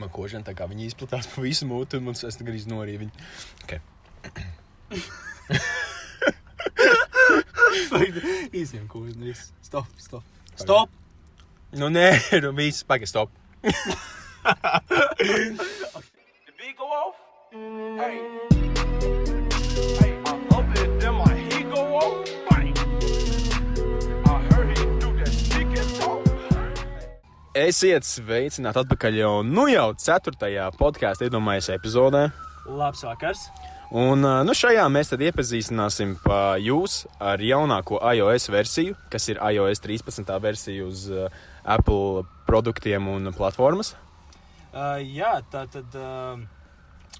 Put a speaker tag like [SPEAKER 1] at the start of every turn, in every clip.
[SPEAKER 1] Man kožana tā kā viņi izplatās pa visu mūtu, un man es tagad iznorīju viņu. Okay.
[SPEAKER 2] Īsiem kūriem, viss. Stop, stop. Stop!
[SPEAKER 1] Nu, nē, nu viss, pagaidi, stop.
[SPEAKER 3] The beat go off. Hey,
[SPEAKER 1] Esiet sveicināti atpakaļ jau, nu jau ceturtajā podkāstu iedomājas epizodē.
[SPEAKER 2] Labs vakars!
[SPEAKER 1] Un nu, šajā mēs tad iepazīstināsim pa jūs ar jaunāko iOS versiju, kas ir iOS 13. versija uz Apple produktiem un platformas.
[SPEAKER 2] Uh, jā, tā tad, uh,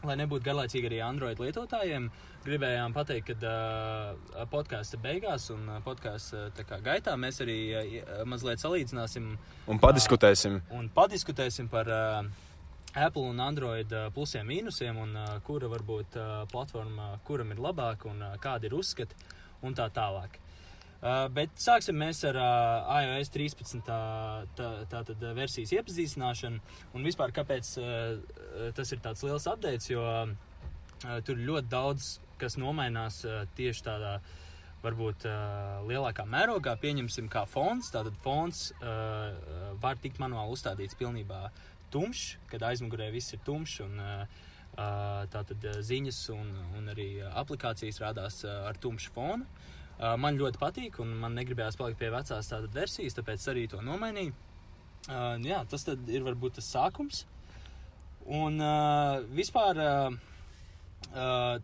[SPEAKER 2] lai nebūtu garlaicīgi arī Android lietotājiem, gribējām pateikt, ka uh, podkāstu beigās un uh, podkāstu uh, gaitā mēs arī uh, mazliet salīdzināsim
[SPEAKER 1] Un padiskutēsim.
[SPEAKER 2] un padiskutēsim par uh, Apple un Android uh, plusiem, mīnusiem un uh, kura varbūt uh, platforma, kuram ir labāka un uh, kādi ir uzskati un tā tālāk. Uh, bet sāksim mēs ar uh, iOS 13. Tā, tā, tātad, uh, versijas iepazīstināšanu un vispār kāpēc uh, tas ir tāds liels updates, jo uh, tur ļoti daudz, kas nomainās uh, tieši tādā varbūt uh, lielākā mērogā, pieņemsim, kā fons. Tātad fons uh, var tikt manuāli uzstādīts pilnībā tumšs, kad aizmugurē viss ir tumšs. Un, uh, tātad ziņas un, un arī aplikācijas rādās ar tumšu fonu. Uh, man ļoti patīk, un man negribējās palikt pie vecās tātad versijas, tāpēc arī to nomainīju. Uh, jā, tas ir varbūt tas sākums. Un uh, vispār uh, uh,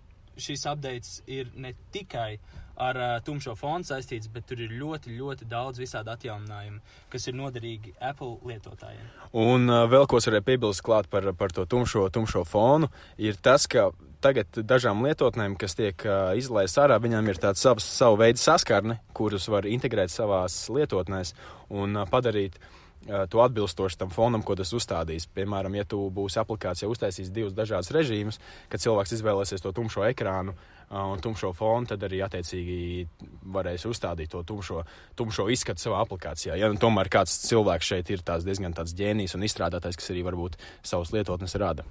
[SPEAKER 2] šis updates ir ne tikai ar uh, tumšo fonu saistīts, bet tur ir ļoti, ļoti daudz visādi atjauninājumu, kas ir noderīgi Apple lietotājiem.
[SPEAKER 1] Un uh, vēl ko es varēju piebilst klāt par, par to tumšo, tumšo fonu, ir tas, ka tagad dažām lietotnēm, kas tiek uh, izlaistas ārā, viņām ir tāds savs, savu veidu saskarne, kurus var integrēt savās lietotnēs un uh, padarīt uh, to atbilstoši tam fonam, ko tas uzstādīs. Piemēram, ja tu būsi aplikācijā uztaisījis divus dažādus režīmus, kad cilvēks izvēlēsies to tumšo ekrānu uh, un tumšo fonu, tad arī attiecīgi varēs uzstādīt to tumšo, tumšo izskatu savā aplikācijā. Ja nu, tomēr kāds cilvēks šeit ir tāds diezgan tāds ģēnijs un izstrādātājs, kas arī varbūt savus lietotnes rada.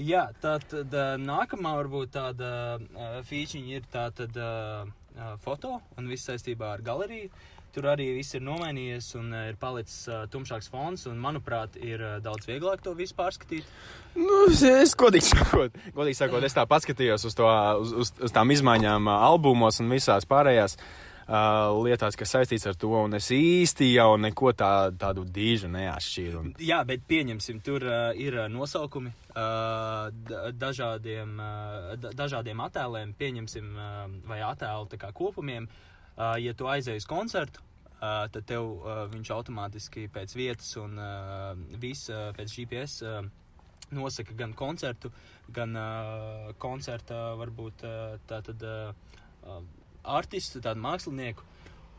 [SPEAKER 2] Jā, tā tad uh, nākamā varbūt tāda uh, feature ir tā tad uh, uh, foto un viss saistībā ar galeriju. Tur arī viss ir nomainījies un uh, ir palicis uh, tumšāks fons, un manuprāt, ir uh, daudz vieglāk to visu pārskatīt.
[SPEAKER 1] Nu, es godīgi sakot, godīgi sakot, es tā paskatījos uz, to, uz, uz, uz tām izmaiņām albumos un visās pārējās uh, lietās, kas saistīts ar to, un es īsti jau neko tā, tādu dīžu neatšķīru. Un...
[SPEAKER 2] Jā, bet pieņemsim, tur uh, ir nosaukumi uh, dažādiem, uh, dažādiem attēliem, pieņemsim, uh, vai attēlu kopumiem. Uh, ja tu aizej uz koncertu, uh, tad tev uh, viņš automātiski pēc vietas un uh, viss uh, pēc GPS. Uh, Nosaka gan koncertu, gan uh, koncerta, varbūt uh, tātad uh, uh, artistu, tādu mākslinieku.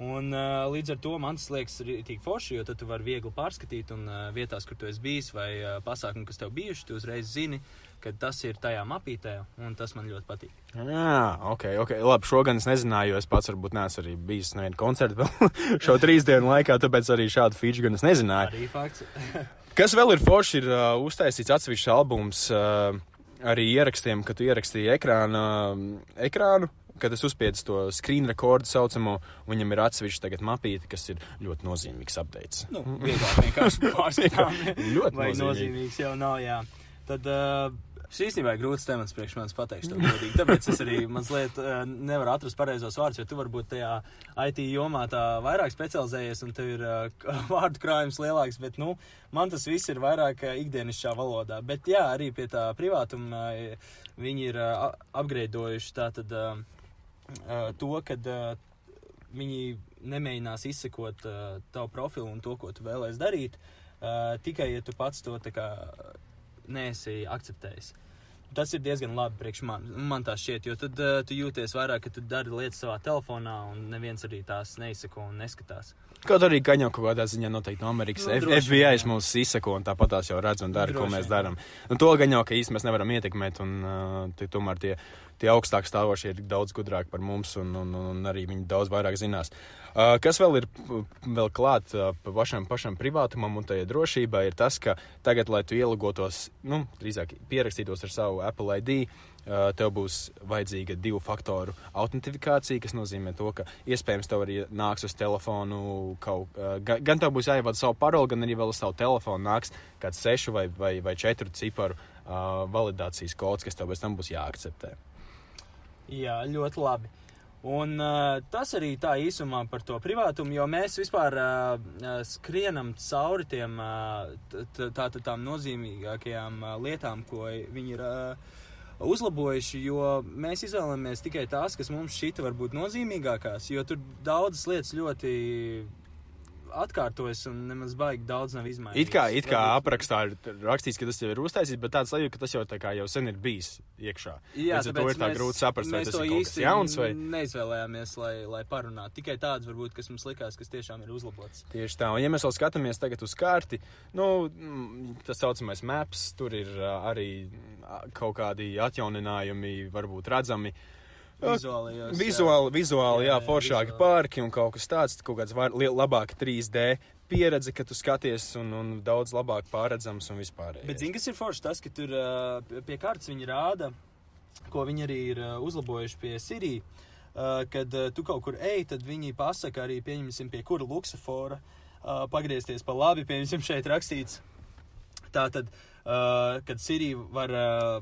[SPEAKER 2] Un, uh, līdz ar to man tas liekas rītīgi forši, jo tu vari viegli pārskatīt, un uh, vietās, kur tu esi bijis, vai uh, pasākumi, kas tev bijuši, tu uzreiz zini, ka tas ir tajā mapītē, un tas man ļoti patīk.
[SPEAKER 1] Jā, ok, ok. Labi, šo gan es nezināju, jo es pats varbūt neesmu arī bijis nevienā koncertā vēl šo trīs dienu laikā, tāpēc arī šādu feature gan es nezināju.
[SPEAKER 2] Arī fakts.
[SPEAKER 1] Kas vēl ir forši, ir uh, uztaisīts atsevišķs albums uh, arī ierakstiem, kad tu ierakstīji ekrāna, ekrānu. Kad es uzspiedu to screen rekordu saucamo, viņam ir atsevišķi tagad mapīti, kas ir ļoti nozīmīgs updates.
[SPEAKER 2] nu, vienkārši pārskatām.
[SPEAKER 1] Ļoti
[SPEAKER 2] Vai
[SPEAKER 1] nozīmīgi.
[SPEAKER 2] nozīmīgs jau nav, jā. Tad uh, šis īstenībā ir grūts temats priekš manis pateikt, to godīgi. Tāpēc es arī mazliet uh, nevaru atrast pareizos vārdus, jo tu varbūt tajā IT jomā tā vairāk specializējies un tev ir uh, vārdu krājums lielāks, bet, nu, man tas viss ir vairāk uh, ikdienišķā valodā. Bet, jā, arī pie tā privātuma viņi ir apgreidojuši tātad to, kad uh, viņi nemēģinās izsekot uh, tavu profilu un to, ko tu vēlēsies darīt, tikai ja tu pats to neesi akceptējis. Tas ir diezgan labi priekš man, man tā šķiet, jo tad uh, tu jūties vairāk, ka tu dari lietas savā telefonā, un neviens arī tās neizsako un neskatās.
[SPEAKER 1] Kaut arī kaņo kaut kādā ziņā noteikti no Amerikas.
[SPEAKER 2] Nu, droši
[SPEAKER 1] FBI
[SPEAKER 2] jā.
[SPEAKER 1] mums izsako un tāpat tās jau redz un dara, ko
[SPEAKER 2] Droši
[SPEAKER 1] mēs
[SPEAKER 2] vien,
[SPEAKER 1] darām. Nu, to gan jau, ka īsti mēs nevaram ietekmēt, un uh, tie, tomēr tie, tie augstāk stāvošie ir daudz gudrāki par mums, un, un, un arī viņi daudz vairāk zinās. Uh, kas vēl ir p- vēl klāt pa pašam, pašam privātumam un tajai drošībai, ir tas, ka tagad, lai tu ielagotos, nu, drīzāk pierakstītos ar savu Apple ID, tev būs vajadzīga divu faktoru autentifikācija, kas nozīmē to, ka iespējams tev arī nāks uz telefonu kaut, gan, gan tev būs jāievada savu paroli, gan arī vēl uz savu telefonu nāks kāds sešu vai, vai, vai četru ciparu uh, validācijas kods, kas tev pēc tam būs jāakceptē.
[SPEAKER 2] Jā, ļoti labi. Un uh, tas arī tā īsumā par to privātumu, jo mēs vispār uh, skrienam cauri tiem uh, tā, tā, tām nozīmīgākajām uh, lietām, ko viņi ir uh, uzlabojuši, jo mēs izvēlamies tikai tās, kas mums šķita varbūt nozīmīgākās, jo tur daudzas lietas ļoti atkārtojas un nemaz baigi daudz nav izmainīts.
[SPEAKER 1] It kā, it kā
[SPEAKER 2] Varbūt-
[SPEAKER 1] aprakstā ir rakstīts, ka tas jau ir uztaisīts, bet tāds sajūta, ka tas jau, tā kā jau sen ir bijis iekšā.
[SPEAKER 2] Jā,
[SPEAKER 1] Līdz ar to ir tā
[SPEAKER 2] mēs-
[SPEAKER 1] grūti saprast, vai tas ir kaut kas jauns vai-
[SPEAKER 2] Neizvēlējāmies, lai, lai parunātu. Tikai tāds, varbūt, kas mums likās, kas tiešām ir uzlabots.
[SPEAKER 1] Tieši tā, un ja mēs vēl skatāmies tagad uz karti, nu, mm, tas saucamais maps, tur ir arī kaut kādi atjauninājumi, varbūt redzami.
[SPEAKER 2] Vizuālajos, jā.
[SPEAKER 1] Vizuāli, vizuāli, jā,
[SPEAKER 2] Jā,
[SPEAKER 1] foršāki
[SPEAKER 2] vizuāli.
[SPEAKER 1] parki un kaut kas tāds, kaut kāds var- liel- labāka 3D pieredze, ka tu skaties un, un daudz labāk pārredzams un vispār.
[SPEAKER 2] Bet zini, kas ir forši? Tas, ka tur pie kārtas viņi rāda, ko viņi arī ir uzlabojuši pie Sirija. Uh, kad tu kaut kur ej, tad viņi pasaka arī, pieņemsim, pie kura luksafora pagriezties pa labi, pieņemsim, šeit rakstīts. Tā tad, kad Sirija var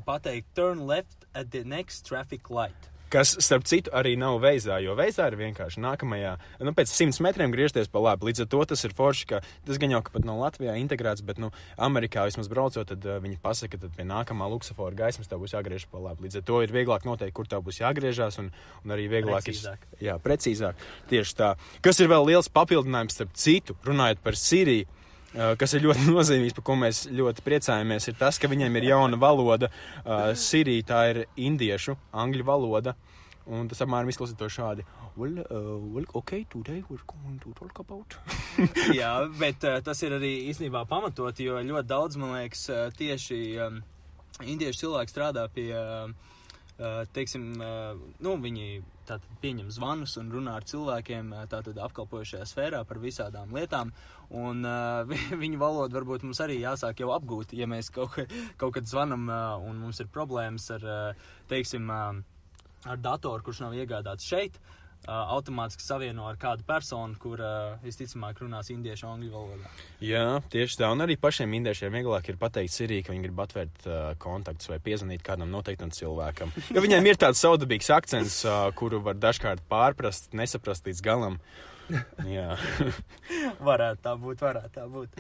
[SPEAKER 2] pateikt, turn left at the next traffic light.
[SPEAKER 1] Kas, starp citu, arī nav veizā, jo veizā ir vienkārši nākamajā, nu, pēc simts metriem griezties pa labi. Līdz ar to tas ir forši, ka tas gan jau ka pat nav Latvijā integrēts, bet, nu, Amerikā vismaz braucot, tad uh, viņi pasaka, ka pie nākamā luksafora gaismas tev būs jāgriež pa labi. Līdz ar to ir vieglāk noteikt, kur tev būs jāgriežās, un, un arī vieglāk
[SPEAKER 2] Precīzāk.
[SPEAKER 1] ir. Jā, precīzāk. Tieši tā. Kas ir vēl liels papildinājums starp citu, runājot par Sīriju. Kas ir ļoti nozīmīgs, par ko mēs ļoti priecājamies, ir tas, ka viņiem ir jauna valoda. Sirija tā ir indiešu, angļu valoda. Un tas apmēram izklausās šādi. Well, uh, well, okay, today we're going to talk about.
[SPEAKER 2] Jā, bet uh, tas ir arī īstenībā pamatot, jo ļoti daudz, man liekas, tieši um, indiešu cilvēki strādā pie, uh, teiksim, uh, nu, viņi pieņem zvanus un runā ar cilvēkiem uh, tātad apkalpojušajā sfērā par visādām lietām. Un vi- viņu valodu varbūt mums arī jāsāk jau apgūt, ja mēs kaut, ka- kaut kad zvanam un mums ir problēmas ar, teiksim, ar datoru, kurš nav iegādāts šeit. Uh, automātiski savieno ar kādu personu, kur uh, visticamāk runās indiešu un angļu valodā.
[SPEAKER 1] Jā, tieši tā. Un arī pašiem indiešiem vieglāk ir pateikt Sirija, ka viņi grib atvērt uh, kontaktus vai piezvanīt kādam noteiktam cilvēkam. Jo viņiem ir tāds saudabīgs akcents, uh, kuru var dažkārt pārprast, nesaprast līdz galam. Jā,
[SPEAKER 2] Varētu tā būt, varētu tā būt.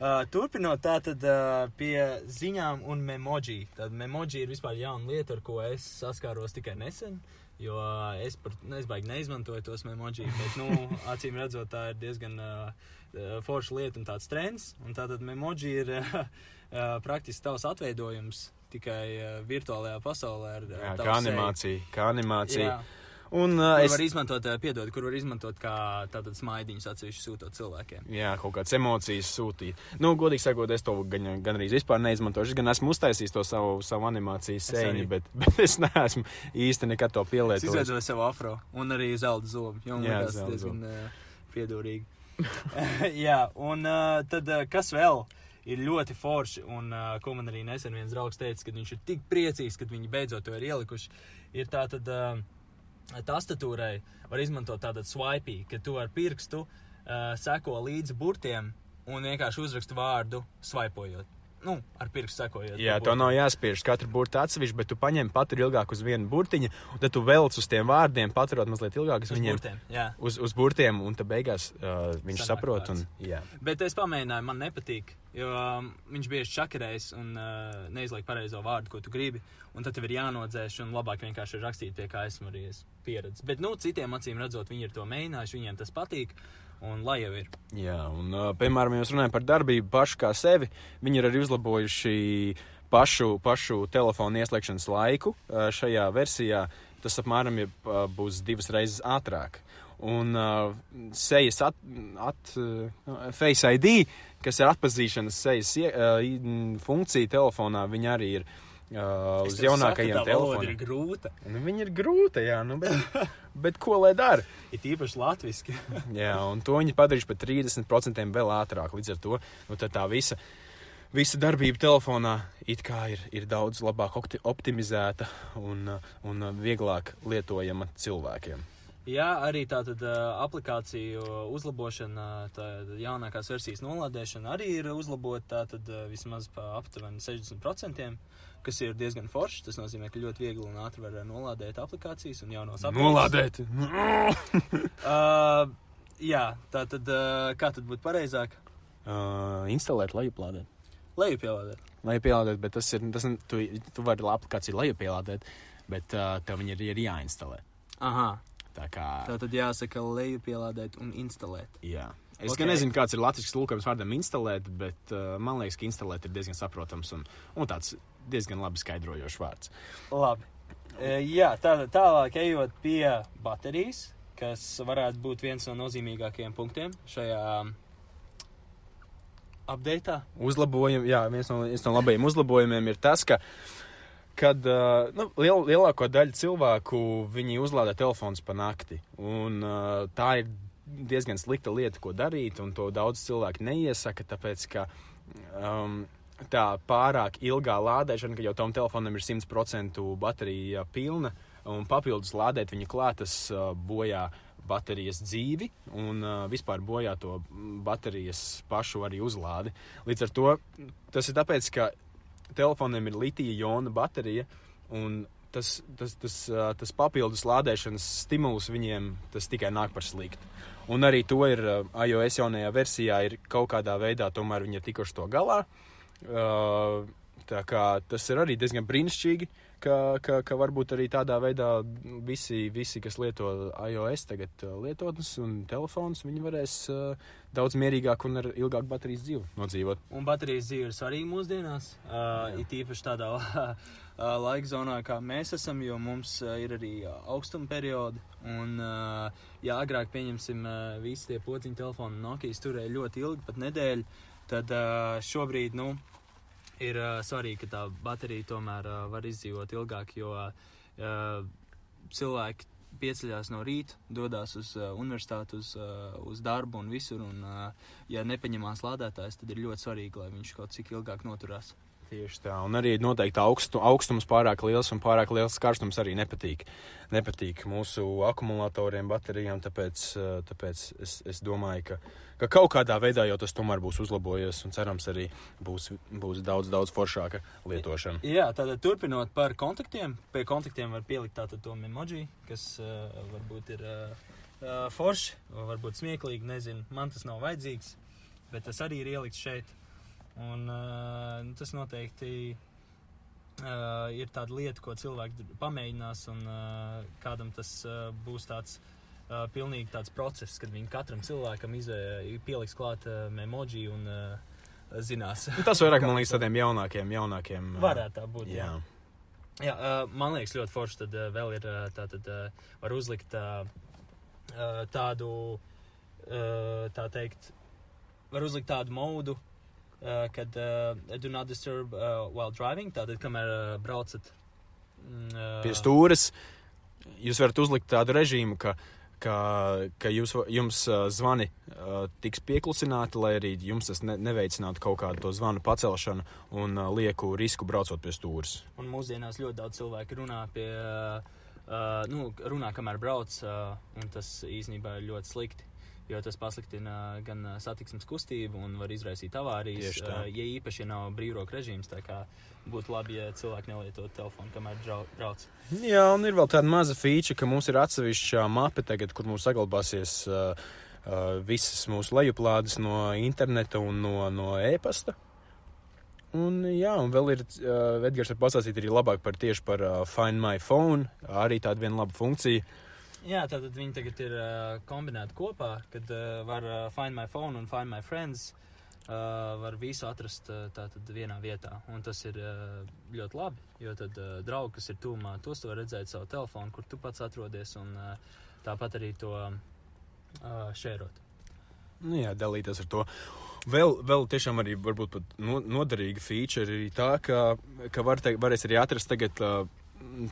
[SPEAKER 2] uh, turpinot tā tad uh, pie ziņām un memoji. Tad memoji ir vispār jauna lieta, ar ko es saskāros tikai nesen. Jo uh, es, par, nu, es baigi neizmantoju tos memoji, bet, nu, acīm redzot, tā ir diezgan uh, uh, forša lieta un tāds trends. Un tātad memoji ir uh, uh, praktiski tavs atveidojums tikai uh, virtuālajā pasaulē. Ar,
[SPEAKER 1] jā
[SPEAKER 2] ar tavu
[SPEAKER 1] kā animācija. Kā animācija.
[SPEAKER 2] Jā.
[SPEAKER 1] Un uh,
[SPEAKER 2] Kur
[SPEAKER 1] es.
[SPEAKER 2] var izmantot, uh, piedod, kur var izmantot kā tātad smaidiņus atsevišķi sūtot cilvēkiem.
[SPEAKER 1] Jā, kaut kādas emocijas sūtīt. Nu, godīgi sakot, es to gan, gan arī vispār neizmantošu. Es gan esmu uztaisījis to savu, savu animācijas sēņu, bet, bet es neesmu īsti nekad to
[SPEAKER 2] Es
[SPEAKER 1] pielietojis.
[SPEAKER 2] izveidoju sev afro un arī zelta zobu.
[SPEAKER 1] Jā,
[SPEAKER 2] liekas,
[SPEAKER 1] zelta
[SPEAKER 2] diezgan uh, piedūrīgi. Jā, un uh, tad uh, kas vēl? Ir ļoti forši, un uh, ko man arī nesen viens draugs teica, ka viņš ir tik priecīgs, ka viņi beidzot to ir ielikuši. Ir tā tad uh, tastatūrai var izmantot tādu swipe, ka tu ar pirkstu uh, seko līdzi burtiem un vienkārši uzrakstu vārdu swipojot. Nu, ar pirkstu sekojot.
[SPEAKER 1] Jā, to nav jāspiež katru burtu atsevišķi, bet tu paņem patru ilgāk uz vienu burtiņu, un tad tu velc uz tiem vārdiem, paturot mazliet ilgāk uz
[SPEAKER 2] Uz
[SPEAKER 1] viņiem.
[SPEAKER 2] burtiem, jā.
[SPEAKER 1] Uz, uz burtiem, un tad beigās uh, viņš
[SPEAKER 2] Sanāk
[SPEAKER 1] saprot. Un,
[SPEAKER 2] vārds.
[SPEAKER 1] jā.
[SPEAKER 2] Bet es pamēģināju, man nepatīk. Jo um, viņš bieži čakarēs un uh, neizliek pareizo vārdu, ko tu gribi. Un tad tev ir jānodzēš, un labāk vienkārši rakstīt, pie kā esmu arī es pieredzējis. Bet, nu, citiem acīm redzot, viņi ir to mēģinājuši, viņiem tas patīk. Un lai jau ir.
[SPEAKER 1] Jā, un, piemēram, ja mēs runājam par darbību pašu kā sevi, viņi ir arī uzlabojuši pašu, pašu telefonu ieslēgšanas laiku šajā versijā. Tas apmēram ir, būs divas reizes ātrāk. Un uh, sejas at, at, uh, Face ID, kas ir atpazīšanas sejas uh, funkcija telefonā, viņa arī ir uh, uz jaunākajiem
[SPEAKER 2] ir
[SPEAKER 1] telefoniem.
[SPEAKER 2] grūta.
[SPEAKER 1] Nu, viņa ir grūta, jā, nu, bet, bet ko lai dara?
[SPEAKER 2] Ir īpaši latviski.
[SPEAKER 1] Jā, un to viņi padarījuši par 30% vēl ātrāk. Līdz ar to nu, tā visa, visa darbība telefonā ir, ir daudz labāk opti- optimizēta un, uh, un uh, vieglāk lietojama cilvēkiem.
[SPEAKER 2] Jā, arī tātad uh, aplikāciju uzlabošana, tā jaunākās versijas nolādēšana arī ir uzlabota tātad uh, vismaz pa aptuveni 60%, kas ir diezgan forši. Tas nozīmē, ka ļoti viegli un ātri var uh, nolādēt aplikācijas un jaunos aplikācijas.
[SPEAKER 1] Nolādēt!
[SPEAKER 2] Uh, jā, tātad uh, kā tad būtu pareizāk?
[SPEAKER 1] Uh, instalēt, lejuplādēt.
[SPEAKER 2] Lejupielādēt.
[SPEAKER 1] Lejupielādēt, bet tas ir, tas, tu, tu vari aplikāciju lejupielādēt, bet uh, tev viņa ir, ir jāinstalē.
[SPEAKER 2] Aha,
[SPEAKER 1] Tā kā,
[SPEAKER 2] tā tad jāsaka lejupielādēt un instalēt.
[SPEAKER 1] jā. Es
[SPEAKER 2] Ok.
[SPEAKER 1] okay. nezinu, kāds ir latviešu tulkojums vārdam instalēt, bet uh, man liekas, ka instalēt ir diezgan saprotams un, un tāds diezgan labi skaidrojošs vārds.
[SPEAKER 2] Labi. E, jā, tātad tālāk ejot pie baterijas, kas varētu būt viens no nozīmīgākajiem punktiem šajā updatā.
[SPEAKER 1] Uzlabojumi, jā, viens no, viens no labajiem uzlabojumiem ir tas, ka kad uh, nu, liel, lielāko daļu cilvēku viņi uzlādē telefons pa nakti. Un, uh, tā ir diezgan slikta lieta, ko darīt, un to daudz cilvēku neiesaka, tāpēc ka um, tā pārāk ilgā lādēšana, ka jau tam telefonam ir 100% baterija pilna, un papildus lādēt viņa klātas uh, bojā baterijas dzīvi un uh, vispār bojā to baterijas pašu arī uzlādi. Līdz ar to tas ir tāpēc, ka telefonam ir litija jona baterija, un tas, tas, tas, ā, tas papildus lādēšanas stimuls viņiem tas tikai nāk par sliktu. Un arī to ir ā, iOS jaunajā versijā, ir kaut kādā veidā tomēr viņi ir tikuši to galā. Ā, Tā kā tas ir arī diezgan brīnišķīgi, ka, ka, ka varbūt arī tādā veidā visi, visi kas lieto iOS tagad ā, lietotnes un telefons, viņi varēs uh, daudz mierīgāk un ar ilgāku baterijas dzīvi nodzīvot.
[SPEAKER 2] Un baterijas dzīve ir svarīga mūsdienās. Uh, it īpaši tādā uh, laika zonā, kā mēs esam, jo mums uh, ir arī uh, augstuma periodi. Un, uh, ja agrāk, pieņemsim, uh, visi tie pociņu telefoni Nokijas turēja ļoti ilgi, pat nedēļu, tad uh, šobrīd, nu, ir uh, svarīgi, ka tā baterija tomēr uh, var izdzīvot ilgāk, jo uh, cilvēki pieceļās no rīta, dodas uz uh, universitāti, uz, uh, uz darbu un visur. Un, uh, ja nepaņemās lādētājs, tad ir ļoti svarīgi, lai viņš kaut cik ilgāk noturās.
[SPEAKER 1] Tieši tā, un arī noteikti augstu, augstums pārāk liels un pārāk liels karstums arī nepatīk. Nepatīk mūsu akumulatoriem, baterijām, tāpēc, eh, tāpēc es, es domāju, ka, ka kaut kādā veidā jau tas tomēr būs uzlabojies un cerams arī būs, būs daudz, daudz foršāka lietošana.
[SPEAKER 2] Jā, tātad turpinot par kontaktiem. Pie kontaktiem var pielikt tātad to emoji, kas uh, varbūt ir uh, uh, forši, varbūt smieklīgi, nezinu, man tas nav vajadzīgs, bet tas arī ir ielikts šeit. Un uh, tas noteikti uh, ir tāda lieta, ko cilvēki pamēģinās, un uh, kādam tas uh, būs tāds uh, pilnīgi tāds process, kad viņi katram cilvēkam izē, pieliks klāt uh, emoji un uh, zinās.
[SPEAKER 1] Un Tas vairāk, man liekas, tādiem jaunākiem, jaunākiem. eh,
[SPEAKER 2] Varētu tā būt.
[SPEAKER 1] Jā.
[SPEAKER 2] Jā, uh, man liekas, ļoti forši. Tad uh, vēl ir uh, tā, tad uh, var uzlikt uh, uh, tādu, uh, tā teikt, var uzlikt tādu modu, uh, kad uh, do not disturb uh, while driving. Tātad, kamēr braucat mm,
[SPEAKER 1] Pie stūres jūs varat uzlikt tādu režīmu, ka, ka, ka jūs, jums zvani uh, tiks pieklusināti, lai arī jums tas ne, neveicinātu kaut kādu to zvanu pacelšanu un uh, lieku risku braucot pie stūres.
[SPEAKER 2] Un mūsdienās ļoti daudz cilvēku runā pie, uh, nu, runā, kamēr brauc, uh, un tas īstenībā ir ļoti slikti. Jo tas pasliktina gan uh, satiksmes kustību un var izraisīt avārijas. Uh, ja īpaši nav brīvroka režīms, tā kā būtu labi, ja cilvēki nelietotu telefonu, kamēr brauc.
[SPEAKER 1] Jā, un ir vēl tāda maza feature, ka mums ir atsevišķa mape tagad, kur mums saglabāsies uh, uh, visas mūsu lejuplādes no interneta un no, no e-pasta. Un, jā, un vēl ir, uh, Edgars var pastāstīt arī labāk par tieši par uh, Find My Phone, arī tāda viena laba funkcija.
[SPEAKER 2] Jā, tātad viņi tagad ir uh, kombinēti kopā, kad uh, var uh, find my phone un find my friends. Uh, var visu atrast uh, tātad vienā vietā. Un tas ir uh, ļoti labi, jo tad uh, draugi, kas ir tūmā, tos tu var redzēt savu telefonu, kur tu pats atrodies, un uh, tāpat arī to uh, šērot.
[SPEAKER 1] Nu, jā, dalīties ar to. Vēl, vēl tiešām arī varbūt pat no, noderīga feature ir tā, ka, ka var te, varēs arī atrast tagad uh,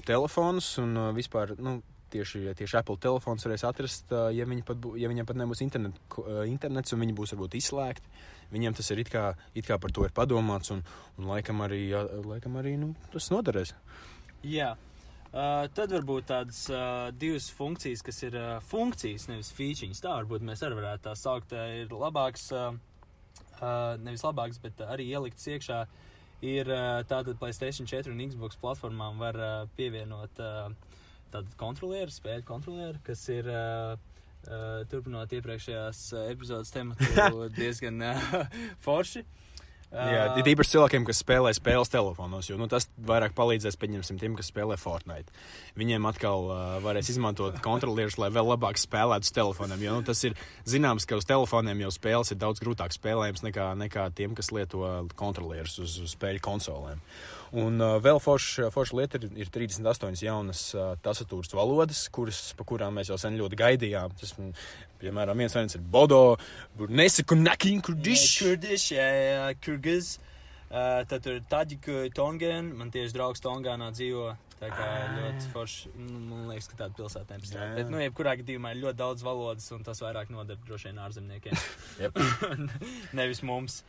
[SPEAKER 1] telefonus un uh, vispār nu, tieši, tieši Apple telefons varēs atrast, ja, viņi pat bū, ja viņiem pat nebūs internet, internets un viņi būs varbūt izslēgti. Viņiem tas ir it kā, it kā par to ir padomāts, un, un laikam arī, laikam arī nu, tas noderēs.
[SPEAKER 2] Jā. Uh, tad varbūt tādas uh, divas funkcijas, kas ir uh, funkcijas, nevis features. Tā varbūt mēs arī varētu tā saukt. Uh, ir labāks, uh, uh, nevis labāks, bet arī ielikts iekšā. Ir uh, tātad Playstation 4 un Xbox platformām var pievienot uh, tādu kontrolieru, spēļu kontrolieru, kas ir. Uh, Uh, turpinot iepriekšējās uh, epizodes tematu, diezgan uh, forši. Uh,
[SPEAKER 1] Jā, ir īpaši cilvēkiem, kas spēlē spēles telefonos, jo nu, tas vairāk palīdzēs, pieņemsim, tiem, kas spēlē Fortnite. Viņiem atkal uh, varēs izmantot kontrolierus, lai vēl labāk spēlētu uz telefoniem. Jo nu, tas ir zināms, ka uz telefoniem jau spēles ir daudz grūtāk spēlējams nekā, nekā tiem, kas lieto kontrolierus uz, uz spēļu konsolēm. Un uh, vēl forša forš lieta ir, ir 38 jaunas uh, tastatūras valodas, kuras, pa kurām mēs jau sen ļoti gaidījām. Tas, mm, piemēram, viens variants ir Bodo, Nesaku Nakin Kurdish.
[SPEAKER 2] Kurdiš, jā, jā, Kurgiz. Uh, tad tur ir Taģika Tongan. Man tieši draugs Tongānā dzīvo. Tā kā ļoti forši. Nu, Man liekas, ka tāda pilsēta.
[SPEAKER 1] Jā.
[SPEAKER 2] Bet, nu, jebkurā gadījumā ir ļoti daudz valodas, un tas vairāk noder droši vien ārzemniekiem. Nevis mums.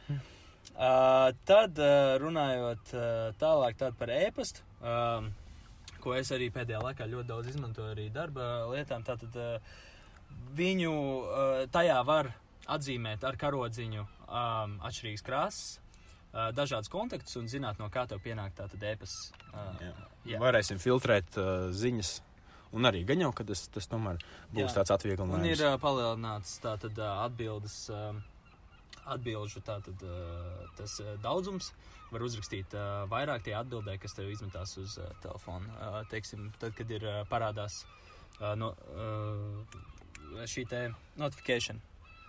[SPEAKER 2] Uh, tad uh, runājot uh, tālāk tad par ēpastu, um, ko es arī pēdējā laikā ļoti daudz izmantoju arī darba lietām. Tātad uh, viņu uh, tajā var atzīmēt ar karodziņu um, atšķirīgas krāsas, uh, dažādas kontaktus un zināt, no kā tev pienāk tātad ēpasts. Uh,
[SPEAKER 1] Jā.
[SPEAKER 2] Jā.
[SPEAKER 1] Varēsim filtrēt uh, ziņas. Un arī gan jau, ka tas, tas tomēr būs
[SPEAKER 2] Jā.
[SPEAKER 1] tāds
[SPEAKER 2] Un
[SPEAKER 1] atvieglojums.
[SPEAKER 2] ir uh, palielināts tātad uh, atbildes, uh, atbilžu tātad uh, tas uh, daudzums. Var uzrakstīt uh, vairāk tie atbildē, kas tev izmetās uz telefona. Teiksim, tad, kad ir parādās no, šī te notifikācija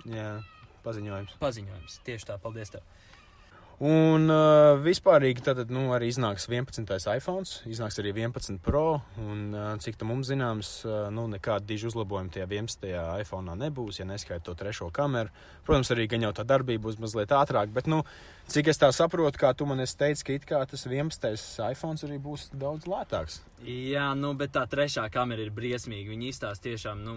[SPEAKER 1] Jā, paziņojums.
[SPEAKER 2] paziņojums. Tieši tā, paldies tev.
[SPEAKER 1] Un uh, vispārīgi tad nu, arī iznāks 11. iPhone, iznāks arī 11 Pro. Un, uh, cik tam mums zināms, uh, nu, nekāda diža uzlabojuma tajā 11. iPhone nebūs, ja neskaita to trešo kameru. Protams, arī gan jau tā darbība būs mazliet ātrāka, bet, nu, cik es tā saprotu, kā tu man esi teicis, ka it kā tas 11. iPhone arī būs daudz lētāks.
[SPEAKER 2] Jā, nu, bet tā trešā kamera ir briesmīga. Viņi izstāsta tiešām, nu,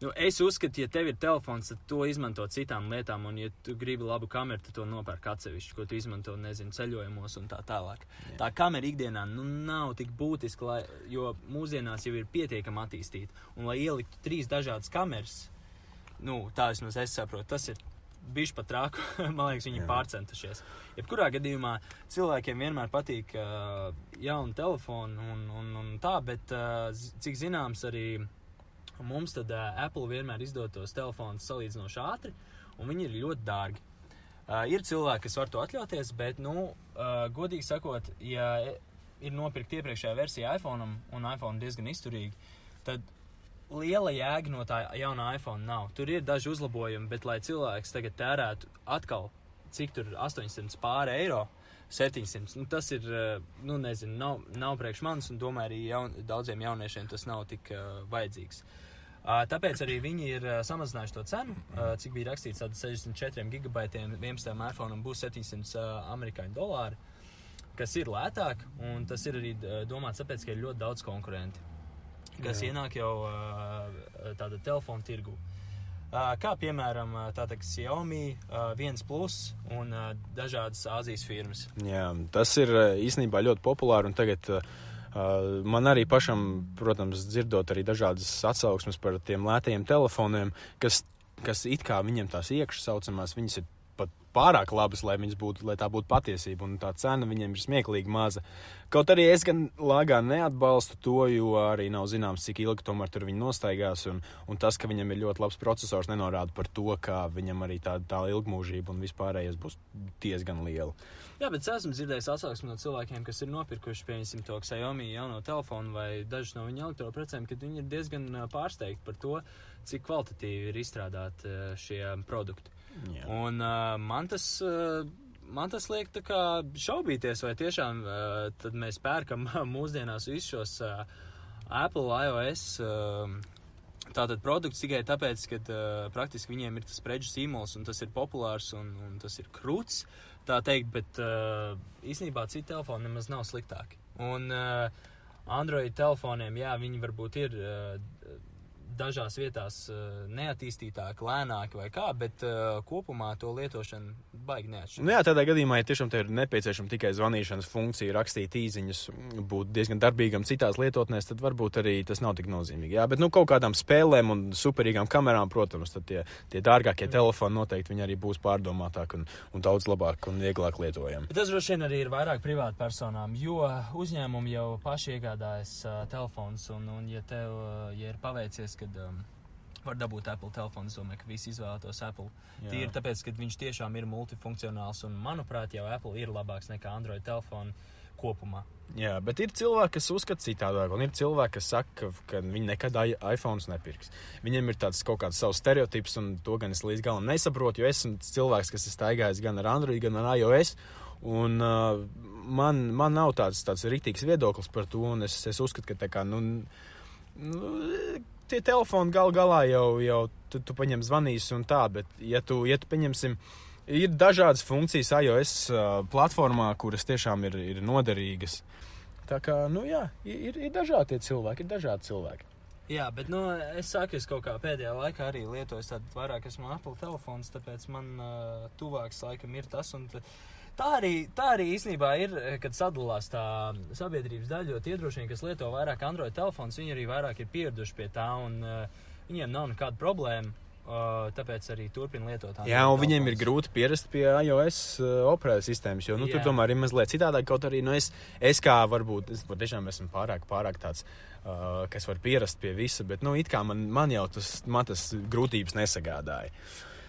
[SPEAKER 2] nu, es uzskatu, ja tev ir telefons, tad to izmanto citām lietām, un, ja tu gribi labu kameru, tad to nopērk atsevišķi, ko tu izmanto, nezinu, ceļojumos un tā tālāk. Jā. Tā kamera ikdienā nu, nav tik būtiska, lai, jo mūsdienās jau ir pietiekami attīstīta. Un, lai ieliktu trīs dažādas kameras, nu, tā vismaz es saprotu, tas ir bijis pat trāku. Man liekas, viņi ir pārcentušies. Jebkurā gadījumā cilvēkiem vienmēr patīk uh, jauni telefoni un, un, un tā, bet uh, cik zināms, arī mums tad uh, Apple vienmēr izdod tos telefonus salīdzinoši ātri, un viņi ir ļoti dārgi. Uh, ir cilvēki, kas var to atļauties, bet, nu, uh, godīgi sakot, ja ir nopirkt iepriekšējā versija iPhone un iPhone diezgan izturīgi, tad liela jēga no tā jaunā iPhone nav. Tur ir daži uzlabojumi, bet lai cilvēks tagad tērētu atkal, cik tur ir 800 pāri eiro, 700, nu, tas ir, nu, nezinu, nav, nav priekš manis, un domāju, arī jaun, daudziem jauniešiem tas nav tik uh, vajadzīgs. Uh, tāpēc arī viņi ir samazinājuši to cenu, cik bija rakstīts, tad 64 gigabaitiem 11. iPhone būs 700 uh, amerikāņu dolāri, kas ir lētāk, un tas ir arī domāts tāpēc, ka ir ļoti daudz konkurenti kas
[SPEAKER 1] Jā.
[SPEAKER 2] ienāk jau tādā telefona tirgu. Kā piemēram tāda Xiaomi, viens plus un dažādas Āzijas firmas.
[SPEAKER 1] Jā, tas ir īstenībā ļoti populāri. un Tagad uh, man arī pašam, protams, dzirdot arī dažādas atsauksmes par tiem lētajiem telefoniem, kas, kas it kā viņiem tās iekšā saucamās, viņas ir pārāk labas, lai, būtu, lai tā būtu patiesība. Un tā cena viņiem ir smieklīgi maza. Kaut arī es gan lāgā neatbalstu to, jo arī nav zināms, cik ilgi tomēr tur viņi nostaigās. Un, un tas, ka viņam ir ļoti labs processors, nenorāda par to, ka viņam arī tā, tā ilgmūžība un vispārējais būs diezgan liela.
[SPEAKER 2] Jā, bet es esmu dzirdējis atsauksmi no cilvēkiem, kas ir nopirkuši, piemēram, to Xiaomi jauno telefonu vai dažus no viņa elektroprecēm, kad viņi ir diezgan pārsteigti par to, cik kvalitatīvi ir izstrādāti šie produkti.
[SPEAKER 1] Jā.
[SPEAKER 2] Un uh, man tas. Uh, Man tas liek šaubīties, vai tiešām uh, mēs pērkam mūsdienās visus šos uh, Apple iOS uh, tātad produktus tikai tāpēc, ka uh, praktiski viņiem ir tas preču zīmols un tas ir populārs un, un tas ir krūts, tā teikt, bet uh, īstenībā citi telefoni nemaz nav sliktāki. Un uh, Android telefoniem, jā, viņi varbūt ir uh, dažās vietās uh, neattīstītāki, lēnāki vai kā, bet uh, kopumā to lietošana baigi neatšķiras.
[SPEAKER 1] Nu jā, tādā gadījumā, ja tiešām ir nepieciešama tikai zvanīšanas funkcija, rakstīt īsiņas, būt diezgan darbīgam citās lietotnēs, tad varbūt arī tas nav tik nozīmīgi. Jā, bet nu, kaut kādām spēlēm un superīgām kamerām, protams, tad tie, tie dārgākie telefoni noteikti arī būs pārdomātāki un, un daudz labāk un vieglāk lietojami.
[SPEAKER 2] Tas droši vien arī ir vairāk privātu personām, jo uzņēmumi jau paši iegādājas uh, telefons. Un, un ja tev uh, ja ir paveicies, kad um, var dabūt Apple telefonu, es domāju, ka visi izvēlētos Apple.
[SPEAKER 1] Jā.
[SPEAKER 2] Tīri tāpēc, ka viņš tiešām ir multifunkcionāls un, manuprāt, jau Apple ir labāks nekā Android telefoni kopumā.
[SPEAKER 1] Jā, bet ir cilvēki, kas uzskata citādāk, un ir cilvēki, kas saka, ka, viņi nekad i- iPhones nepirks. Viņiem ir tāds kaut kāds savs stereotips, un to gan es līdz galam nesaprotu, jo esmu cilvēks, kas ir staigājis gan ar Android, gan ar iOS. Un, uh, man, man nav tāds, tāds rītīgs viedoklis par to, un es, es uzskatu, ka tā kā, nu, nu, tie telefoni gal galā jau, jau tu, tu paņem zvanīs un tā, bet ja tu, ja tu paņemsim, ir dažādas funkcijas iOS uh, platformā, kuras tiešām ir, ir noderīgas. Tā kā, nu jā, ir, ir dažādi cilvēki, ir dažādi cilvēki.
[SPEAKER 2] Jā, bet nu, es saku, es kaut kā pēdējā laikā arī lietoju tādu vairāk, esmu Apple telefons, tāpēc man uh, tuvāks laikam ir tas. Un, t- tā arī, tā arī īstenībā ir, eh, kad sadalās tā sabiedrības daļa, jo tie droši vien, kas lieto vairāk Android telefons, viņi arī vairāk ir pieraduši pie tā, un uh, viņiem nav nekāda problēma. Uh, tāpēc arī turpina lietot Android
[SPEAKER 1] Jā, un viņiem ir
[SPEAKER 2] telefonus.
[SPEAKER 1] grūti pierast pie iOS uh, operētājas sistēmas, jo nu, tur
[SPEAKER 2] Jā.
[SPEAKER 1] tomēr ir mazliet citādāk. Kaut arī nu, es, es kā varbūt, es patiešām esmu pārāk, pārāk tāds, uh, kas var pierast pie visa, bet nu, it kā man, man jau tas, man tas grūtības nesagādāja.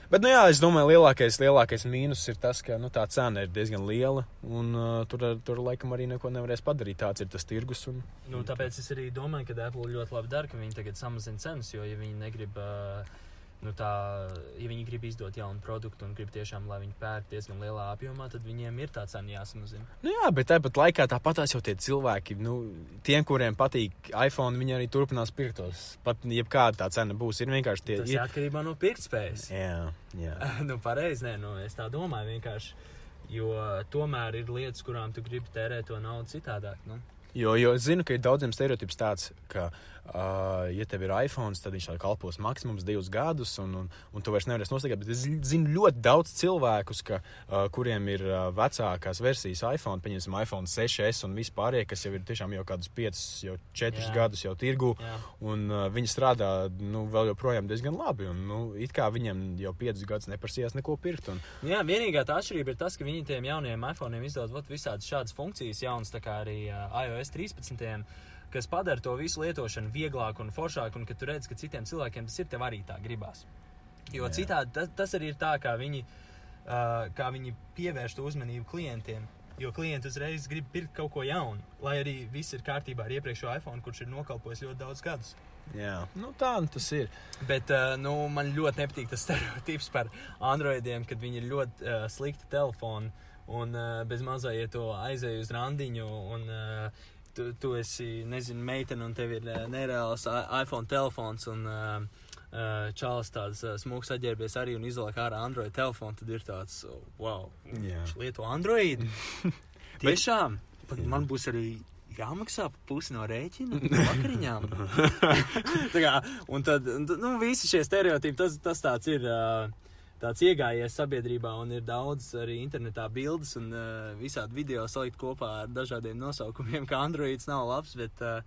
[SPEAKER 1] Bet, nu, jā, es domāju, lielākais, lielākais mīnus ir tas, ka nu, tā cena ir diezgan liela, un uh, tur, tur laikam arī neko nevarēs padarīt. Tāds ir tas tirgus. Un,
[SPEAKER 2] Nu, tāpēc es arī domāju, ka Apple ļoti labi dara, ka viņi tagad samazina cenas, jo, ja viņi negrib, ā, nu, tā, ja viņi grib izdot jaunu produktu un grib tiešām, lai viņi pērk diezgan lielā apjomā, tad viņiem ir tā cena jāsamazina.
[SPEAKER 1] Nu jā, bet tāpat laikā tāpatās jau tie cilvēki, nu, tiem, kuriem patīk iPhone, viņi arī turpinās pirktos. Pat jebkāda tā cena būs, ir vienkārši tie.
[SPEAKER 2] Tas ir atkarībā no pirktspējas.
[SPEAKER 1] Jā, jā.
[SPEAKER 2] nu, pareizi, nē, nu, es tā domāju vienkārši. Jo tomēr ir lietas, kurām tu gribi tērēt to naudu citādāk. Nu.
[SPEAKER 1] Jo, jo es zinu, ka ir daudziem stereotips tāds, ka, uh, ja tev ir iPhone, tad viņš kalpos maksimums divus gadus, un, un, un tu vairs nevarēsi noslēgt. Bet es zinu ļoti daudz cilvēkus, ka, uh, kuriem ir uh, vecākās versijas iPhone, pieņemsim, iPhone 6S un vispār, kas jau ir tiešām jau kādus 5, jau 4
[SPEAKER 2] Jā.
[SPEAKER 1] gadus jau tirgu.
[SPEAKER 2] Jā.
[SPEAKER 1] Un uh, viņi strādā nu, vēl joprojām diezgan labi. Un, nu, it kā viņiem jau 5 gadus neprasījās neko pirkt. Un,
[SPEAKER 2] Jā, vienīgā tā atšķirība ir tas, ka viņi tiem jauniem iPhone izdod visādas šādas funkcijas, jaunas, tā kā arī uh, iOS 13, kas padara to visu lietošanu vieglāku un foršāku, un ka tu redz, ka citiem cilvēkiem tas ir tev arī tā gribās. Jo
[SPEAKER 1] Jā.
[SPEAKER 2] Citādi tas, tas arī ir tā, kā viņi, uh, kā viņi pievērš to uzmanību klientiem. Jo klienti uzreiz grib pirkt kaut ko jaunu, lai arī viss ir kārtībā ar iepriekšējo iPhone, kurš ir nokalpojis ļoti daudz gadus.
[SPEAKER 1] jā, nu, tā nu, tas ir.
[SPEAKER 2] Bet uh, nu, man ļoti nepatīk tas stereotips par androidiem, kad viņi ir ļoti uh, slikti telefoni. Un uh, bez mazā, ja tu aizēji uz randiņu, un uh, tu, tu esi, nezinu, meitene, un tev ir uh, nereāls iPhone telefons, un uh, uh, čalis tāds uh, smūgs aģērbies arī un izvēlēt ārā Android telefonu, tad ir tāds, wow,
[SPEAKER 1] Jā.
[SPEAKER 2] viņš lieto Android. Tiešām, pat man būs arī jāmaksā pusi no rēķina vakariņām. kā, un tad, nu, visi šie stereotipi, tas, tas tāds ir. ā, Tāds iegājies sabiedrībā, un ir daudz arī internetā bildes un uh, visādi video salikt kopā ar dažādiem nosaukumiem, ka Androids nav labs. Bet uh,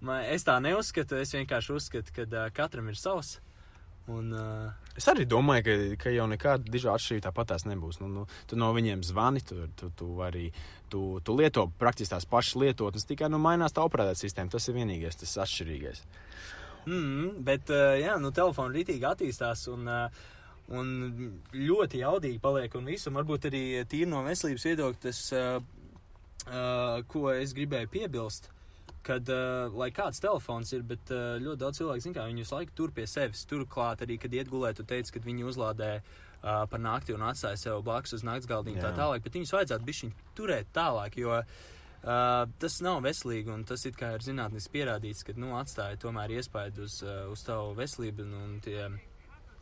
[SPEAKER 2] man, es tā neuzskatu. Es vienkārši uzskatu, ka uh, katram ir savs. Un, uh,
[SPEAKER 1] Es arī domāju, ka, ka jau nekāda diža atšķirība tāpatās nebūs. Nu, nu, tu no viņiem zvani, tu, tu, tu, arī, tu, tu lieto praktiski tās pašas lietotnes, tikai nu, mainās tā operētāja sistēma. Tas ir vienīgais, tas atšķirīgais.
[SPEAKER 2] Mm, bet, uh, jā, nu, telefoni rītīgi attīstās un, uh, un ļoti jaudīgi paliek. Un visu, un varbūt arī tīri no veselības viedokļa, tas, uh, uh, ko es gribēju piebilst, kad, uh, lai kāds telefons ir, bet uh, ļoti daudz cilvēku zina, viņi visu laiku tur pie sevis. Turklāt arī, kad iet gulēt, tu teici, ka viņi uzlādē. Uh, par nakti un atstāja sev blakus uz naktas galdiņu tā tālāk, bet viņus vajadzētu bišķiņ turēt tālāk, jo uh, tas nav veselīgi un tas it kā ir zinātniski pierādīts, ka, nu, atstāja tomēr iespaidu uz, uh, uz tavu veselību un, un tie.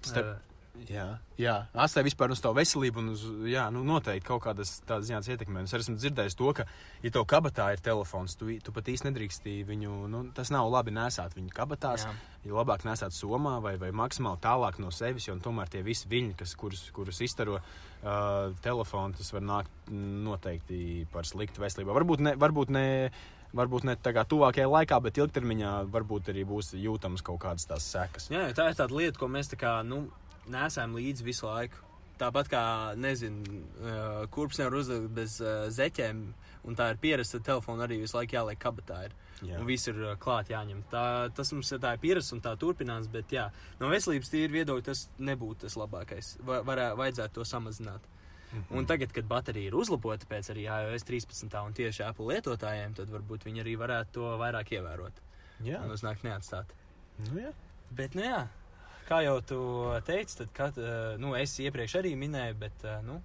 [SPEAKER 1] Starp-
[SPEAKER 2] uh,
[SPEAKER 1] Jā, jā. atstāja vispār uz to veselību un uz, jā, nu, noteikti kaut kādas tādas ziņas ietekmē. Es arī esmu dzirdējis to, ka, ja tev kabatā ir telefons, tu, tu pat īsti nedrīksti viņu, nu, tas nav labi nesāt viņu kabatās.
[SPEAKER 2] Jā.
[SPEAKER 1] Ir labāk nesāt somā vai, vai maksimāli tālāk no sevis, jo tomēr tie visi viļņi, kas, kurus, kurus izstaro uh, telefonu, tas var nākt noteikti par sliktu veselību. Varbūt ne, varbūt ne, varbūt ne tā kā tuvākajā laikā, bet ilgtermiņā varbūt arī būs jūtamas kaut kādas tās sekas.
[SPEAKER 2] Jā, tā ir tāda lieta, ko mēs tā kā, nu, nesam līdzi visu laiku. Tāpat kā, nezinu, kurps nevar uzlikt bez zeķēm, un tā ir pierasta, telefona arī visu laiku jāliek kabatā. Ir.
[SPEAKER 1] Jā.
[SPEAKER 2] Un viss ir klāt jāņem. Tā, tas mums ir tā pierasts un tā turpinās, bet jā, no veselības tīra viedokļa tas nebūtu tas labākais. Va, varē, vajadzētu to samazināt.
[SPEAKER 1] Mhm.
[SPEAKER 2] Un tagad, kad baterija ir uzlabota pēc arī iOS 13 un tieši Apple lietotājiem, tad varbūt viņi arī varētu to vairāk ievērot
[SPEAKER 1] Jā,
[SPEAKER 2] un uznākt neatstāt.
[SPEAKER 1] nu, jā.
[SPEAKER 2] Bet, nu jā, kā jau tu teici, tad kat, eh, nu, es iepriekš arī minēju, bet eh, nu,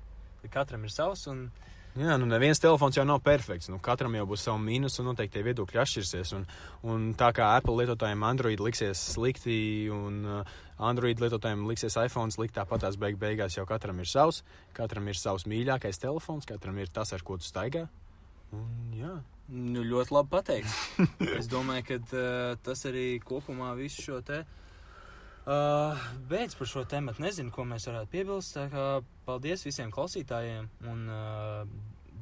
[SPEAKER 2] katram ir savs. Un,
[SPEAKER 1] Jā, nu neviens telefons jau nav perfekts. Nu, katram jau būs savs mīnus, un noteikti tie viedokļi atšķirsies. Un, un tā kā Apple lietotājiem Android liksies slikti, un uh, Android lietotājiem liksies iPhone slikti, tāpat tās beig beigās jau katram ir savs. Katram ir savs mīļākais telefons, katram ir tas, ar ko tu staigā. Un, jā,
[SPEAKER 2] nu, ļoti labi pateikts. es domāju, ka uh, tas arī kopumā visu šo te. Uh, beidz par šo tēmu. Nezinu, ko mēs varētu piebilst. Paldies visiem klausītājiem. Un uh,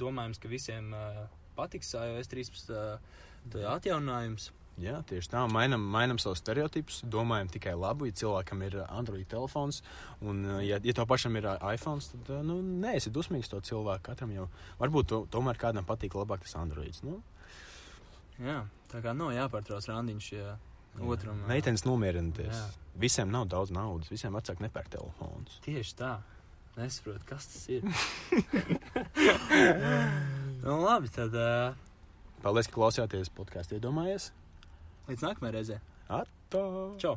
[SPEAKER 2] domājams, ka visiem uh, patiks iOS 13 uh, atjauninājums.
[SPEAKER 1] jā, tieši tā. Mainam, mainam savus stereotipus, domājam tikai labu. Ja cilvēkam ir uh, Android telefons, un uh, ja, ja to pašam ir uh, iPhone, tad uh, nu, neesi dusmīgs to cilvēku. Katram jau varbūt to, tomēr kādam patīk labāk tas Androids. Nu,
[SPEAKER 2] Jā, tā kā nav jāpārtrauc randiņš ja otram.
[SPEAKER 1] Meitenes nomierināties.
[SPEAKER 2] Jā.
[SPEAKER 1] Visiem nav daudz naudas, visiem vecāki nepērk telefonus.
[SPEAKER 2] Tieši tā. Nesaprotu, kas tas ir. nu, labi, tad uh,
[SPEAKER 1] Paldies, ka klausījāties podkāstā. Iedomājies!
[SPEAKER 2] līdz nākamajai reizei.
[SPEAKER 1] Atā!
[SPEAKER 2] Čau!